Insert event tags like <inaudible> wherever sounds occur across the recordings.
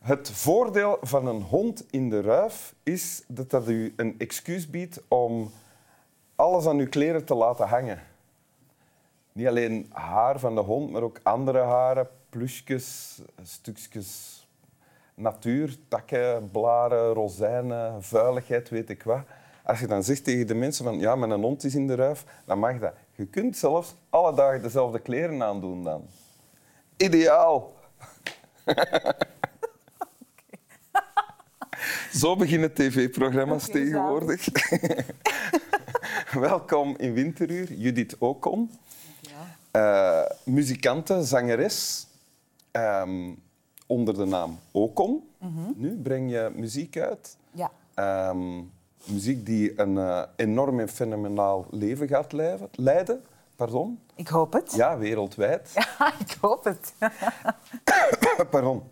Het voordeel van een hond in de ruif is dat dat u een excuus biedt om alles aan uw kleren te laten hangen. Niet alleen haar van de hond, maar ook andere haren, plusjes, stukjes natuur, takken, blaren, rozijnen, vuiligheid, weet ik wat. Als je dan zegt tegen de mensen van ja, mijn hond is in de ruif, dan mag dat. Je kunt zelfs alle dagen dezelfde kleren aandoen dan. Ideaal. <laughs> Zo beginnen tv-programma's tegenwoordig. <laughs> Welkom in Winteruur, Judith Ocon. Eh, muzikante, zangeres, ehm, onder de naam Ocon. Nu breng je muziek uit. Ja. Ehm, muziek die een eh, enorm en fenomenaal leven gaat leiden. leiden pardon. Ik hoop het. Ja, wereldwijd. <laughs> Ja, ik hoop het. <coughs> Pardon.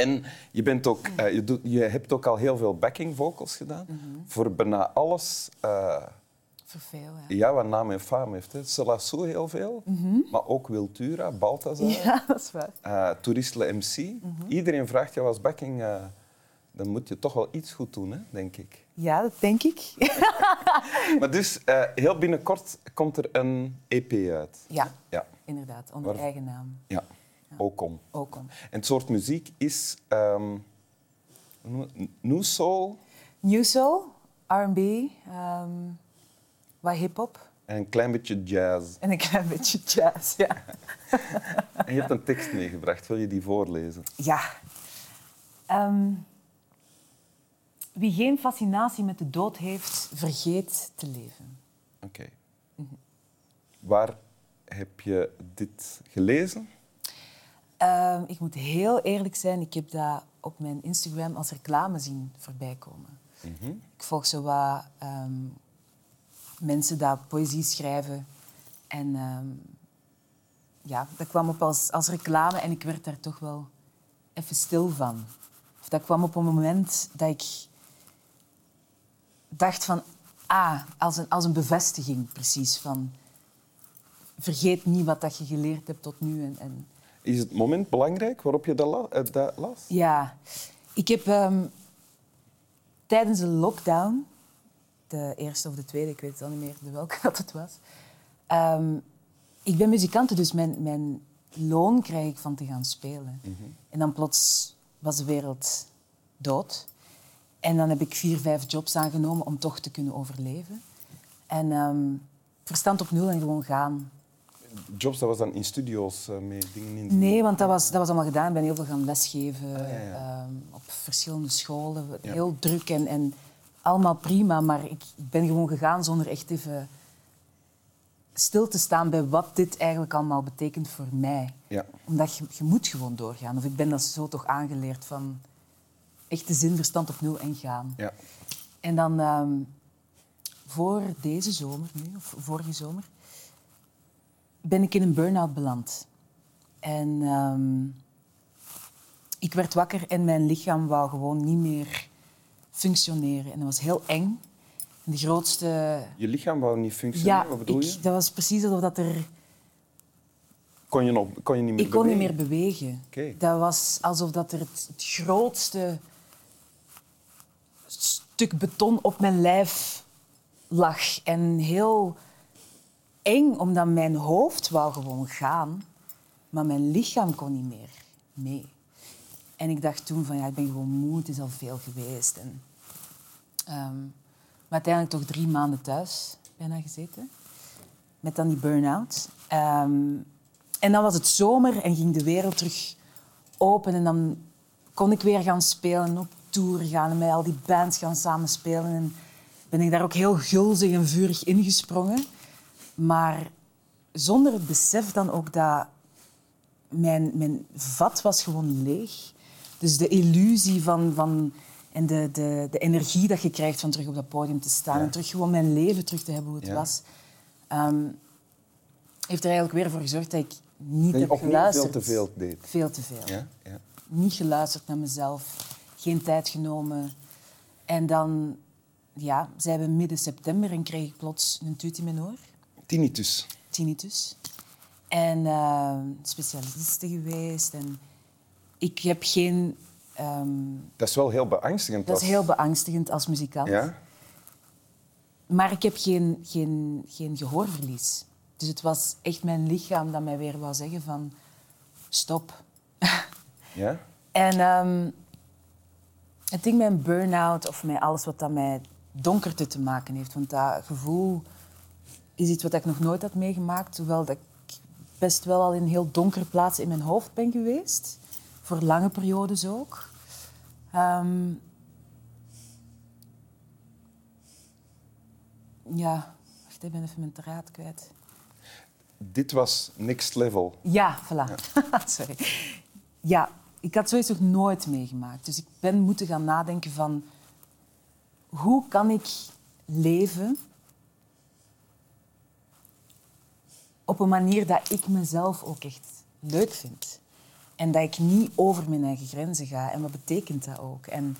En je, bent ook, eh, je, doet, je hebt ook al heel veel backing vocals gedaan. Voor bijna alles uh, Verveel, ja. ja, wat naam en faam heeft. Hè. Selassou heel veel, maar ook Wiltura, Balthazar, <laughs> Ja, dat is waar. eh Toeristle MC. Iedereen vraagt jou als backing, dan moet je toch wel iets goed doen, hè, denk ik. Ja, dat denk ik. <laughs> Maar dus, heel binnenkort komt er een EP uit. Ja, Ja, inderdaad. Onder Waar- eigen naam. ja. Ocon. En het soort muziek is het? new soul New Soul, R&B, ehm, wat hip-hop en een klein beetje jazz. en een klein beetje jazz. Ja. <laughs> En je hebt een tekst meegebracht. Wil je die voorlezen? ja. Ehm, wie geen fascinatie met de dood heeft, vergeet te leven. Oké. Waar heb je dit gelezen? Ehm, ik moet heel eerlijk zijn, ik heb dat op mijn Instagram als reclame zien voorbij komen. Ik volg zo wat ehm, mensen die poëzie schrijven. En ehm, ja, dat kwam op als, als reclame en ik werd daar toch wel even stil van. Of dat kwam op een moment dat ik dacht van... Ah, als een, als een bevestiging precies van... Vergeet niet wat dat je geleerd hebt tot nu. En, en Is het moment belangrijk waarop je dat, la- eh, dat las? ja, ik heb ehm, tijdens de lockdown, de eerste of de tweede, ik weet het al niet meer de welke <laughs> dat het was. ehm, ik ben muzikant, dus mijn, mijn loon krijg ik van te gaan spelen. En dan plots was de wereld dood. En dan heb ik vier, vijf jobs aangenomen om toch te kunnen overleven. En ehm, verstand op nul en gewoon gaan. Jobs, dat was dan in studio's eh, met dingen in. Nee, want dat was, dat was allemaal gedaan. Ik ben heel veel gaan lesgeven Ah, ja, ja. ehm, op verschillende scholen. Ja. Heel druk en, en allemaal prima, maar ik, ik ben gewoon gegaan zonder echt even stil te staan bij wat dit eigenlijk allemaal betekent voor mij. Ja. Omdat je, je moet gewoon doorgaan. Of ik ben dat zo toch aangeleerd van echt de zin, verstand op nul en gaan. Ja. En dan ehm, voor deze zomer nu, of vorige zomer, ben ik in een burn-out beland. En ehm, ik werd wakker en mijn lichaam wou gewoon niet meer functioneren. En dat was heel eng. En de grootste... Je lichaam wou niet functioneren, Ja, wat bedoel ik, je? dat was precies alsof dat er... Kon je, nog, kon je niet meer Ik kon niet bewegen? meer bewegen. Dat was alsof dat er het, het grootste stuk beton op mijn lijf lag. En heel eng, omdat mijn hoofd wou gewoon gaan, maar mijn lichaam kon niet meer mee. En ik dacht toen van, ja, ik ben gewoon moe, het is al veel geweest. En, ehm, maar uiteindelijk toch drie maanden thuis bijna gezeten. Met dan die burn-out. Ehm, en dan was het zomer en ging de wereld terug open. En dan kon ik weer gaan spelen, op tour gaan en met al die bands gaan samenspelen. En ben ik daar ook heel gulzig en vurig ingesprongen. Maar zonder het besef dan ook dat mijn, mijn vat was gewoon leeg. Dus de illusie van, van en de, de, de energie dat je krijgt van terug op dat podium te staan Ja. en terug gewoon mijn leven terug te hebben hoe het Ja. was, ehm, heeft er eigenlijk weer voor gezorgd dat ik niet heb geluisterd. veel te veel deed. Veel te veel. Ja? Ja. Niet geluisterd naar mezelf, geen tijd genomen. En dan ja, zijn we midden september en kreeg ik plots een tuut in mijn oor Tinnitus. tinnitus. En eh specialisten geweest. En ik heb geen ehm, Dat is wel heel beangstigend. dat is heel beangstigend als muzikant. Ja? Maar ik heb geen, geen, geen gehoorverlies. Dus het was echt mijn lichaam dat mij weer wou zeggen van... Stop. Ja? <laughs> En ehm, het ding met een burn-out of met alles wat dat met donkerte te maken heeft. Want dat gevoel is iets wat ik nog nooit had meegemaakt. Hoewel dat ik best wel al in heel donkere plaatsen in mijn hoofd ben geweest. Voor lange periodes ook. Ehm, ja, wacht, ik ben even mijn draad kwijt. Dit was next level. Ja, voilà. <laughs> Sorry. Ja, ik had zoiets nog nooit meegemaakt. Dus ik ben moeten gaan nadenken van... Hoe kan ik leven op een manier dat ik mezelf ook echt leuk vind? En dat ik niet over mijn eigen grenzen ga. En wat betekent dat ook? En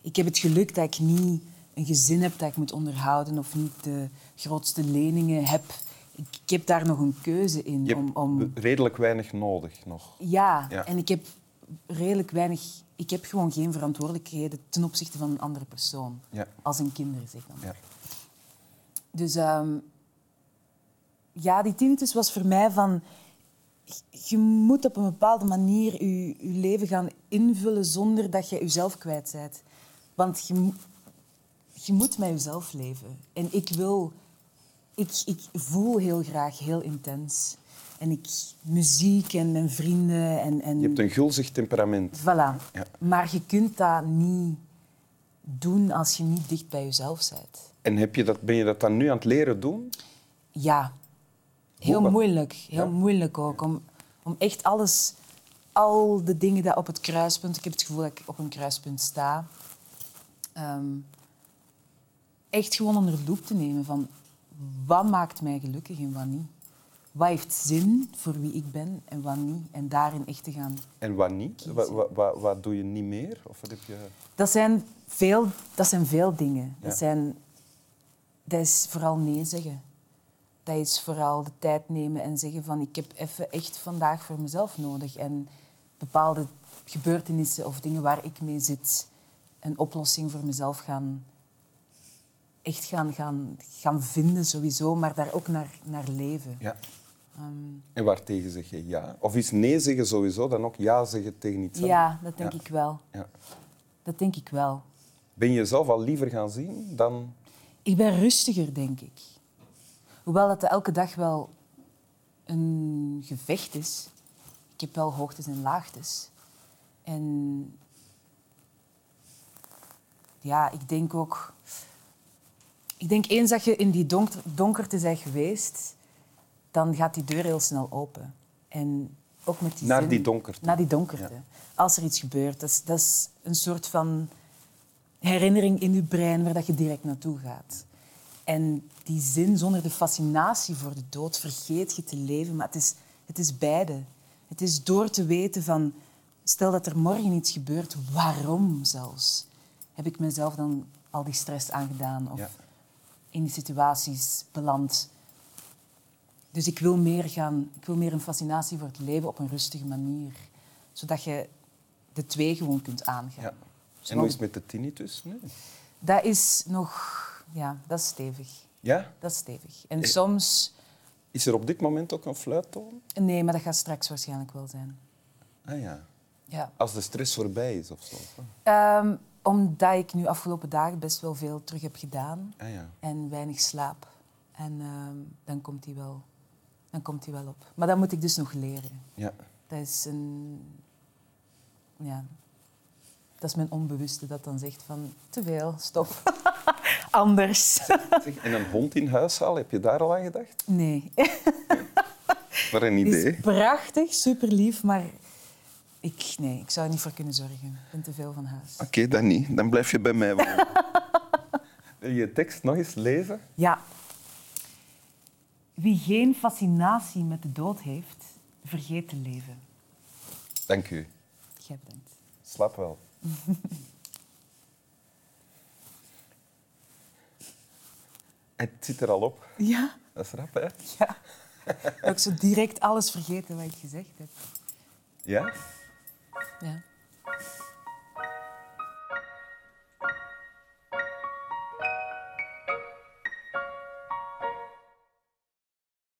ik heb het geluk dat ik niet een gezin heb dat ik moet onderhouden of niet de grootste leningen heb. Ik, ik heb daar nog een keuze in. Je om, om, redelijk weinig nodig nog. ja, Ja. en ik heb redelijk weinig... Ik heb gewoon geen verantwoordelijkheden ten opzichte van een andere persoon. Ja. Als een kinder, zeg dan. Ja. Dus ehm, ja, die tinnitus was voor mij van... Je moet op een bepaalde manier je, je leven gaan invullen zonder dat je jezelf kwijt bent. Want je, je moet met jezelf leven. En ik wil... Ik, ik voel heel graag heel intens. En ik... Muziek en mijn vrienden en... en Je hebt een gulzig temperament. Voilà. Ja. Maar je kunt dat niet doen als je niet dicht bij jezelf bent. En heb je dat, ben je dat dan nu aan het leren doen? Ja, heel moeilijk. Heel Ja? moeilijk ook. Om, om echt alles, al de dingen die op het kruispunt... Ik heb het gevoel dat ik op een kruispunt sta. ehm, echt gewoon onder de loep te nemen van... Wat maakt mij gelukkig en wat niet? Wat heeft zin voor wie ik ben en wat niet? En daarin echt te gaan En wat niet? Wat, wat, wat, wat doe je niet meer? Of wat heb je... Dat zijn veel, dat zijn veel dingen. Ja. Dat, zijn, dat is vooral nee zeggen. Dat is vooral de tijd nemen en zeggen van ik heb even echt vandaag voor mezelf nodig. En bepaalde gebeurtenissen of dingen waar ik mee zit, een oplossing voor mezelf gaan, echt gaan, gaan, gaan vinden sowieso, maar daar ook naar, naar leven. Ja. Ehm, En waartegen zeg je ja? Of is nee zeggen sowieso dan ook ja zeggen tegen iets anders? ja, dat denk Ja. ik wel. Ja. Dat denk ik wel. Ben je jezelf al liever gaan zien dan... Ik ben rustiger, denk ik. Hoewel dat elke dag wel een gevecht is. Ik heb wel hoogtes en laagtes. En ja, ik denk ook... Ik denk eens dat je in die donker, donkerte bent geweest, dan gaat die deur heel snel open. En ook met die Naar zin- die donkerte. Naar die donkerte. Als er iets gebeurt, dat is, dat is een soort van herinnering in je brein waar dat je direct naartoe gaat. En die zin zonder de fascinatie voor de dood vergeet je te leven. Maar het is, het is beide. Het is door te weten van... Stel dat er morgen iets gebeurt, waarom zelfs? Heb ik mezelf dan al die stress aangedaan? Of Ja. in die situaties beland? Dus ik wil, meer gaan, ik wil meer een fascinatie voor het leven op een rustige manier. Zodat je de twee gewoon kunt aangaan. Ja. En hoe is het met de tinnitus nu? Dat is nog... Ja, dat is stevig. Ja? Dat is stevig. En Eh. soms... Is er op dit moment ook een fluittoon? Nee, maar dat gaat straks waarschijnlijk wel zijn. Ah ja. Ja. Als de stress voorbij is of zo. Ehm, omdat ik nu afgelopen dagen best wel veel terug heb gedaan Ah ja. en weinig slaap. En ehm, dan komt hij wel, dan komt hij wel op. Maar dat moet ik dus nog leren. Ja. Dat is een... Ja. Dat is mijn onbewuste dat dan zegt van... Te veel, stop. <laughs> Anders. En een hond in huis halen, heb je daar al aan gedacht? Nee. <laughs> Maar een idee. is prachtig, super lief, maar ik, nee, ik zou er niet voor kunnen zorgen. Ik ben te veel van huis. Oké, dan niet. Dan blijf je bij mij wonen. <laughs> Wil je je tekst nog eens lezen? Ja. Wie geen fascinatie met de dood heeft, vergeet te leven. Dank u. Jij bedankt. Slaap wel. <laughs> Het zit er al op. Ja, Dat is rap, hè? ja. Ik heb zo direct alles vergeten wat ik gezegd heb. Ja? Ja.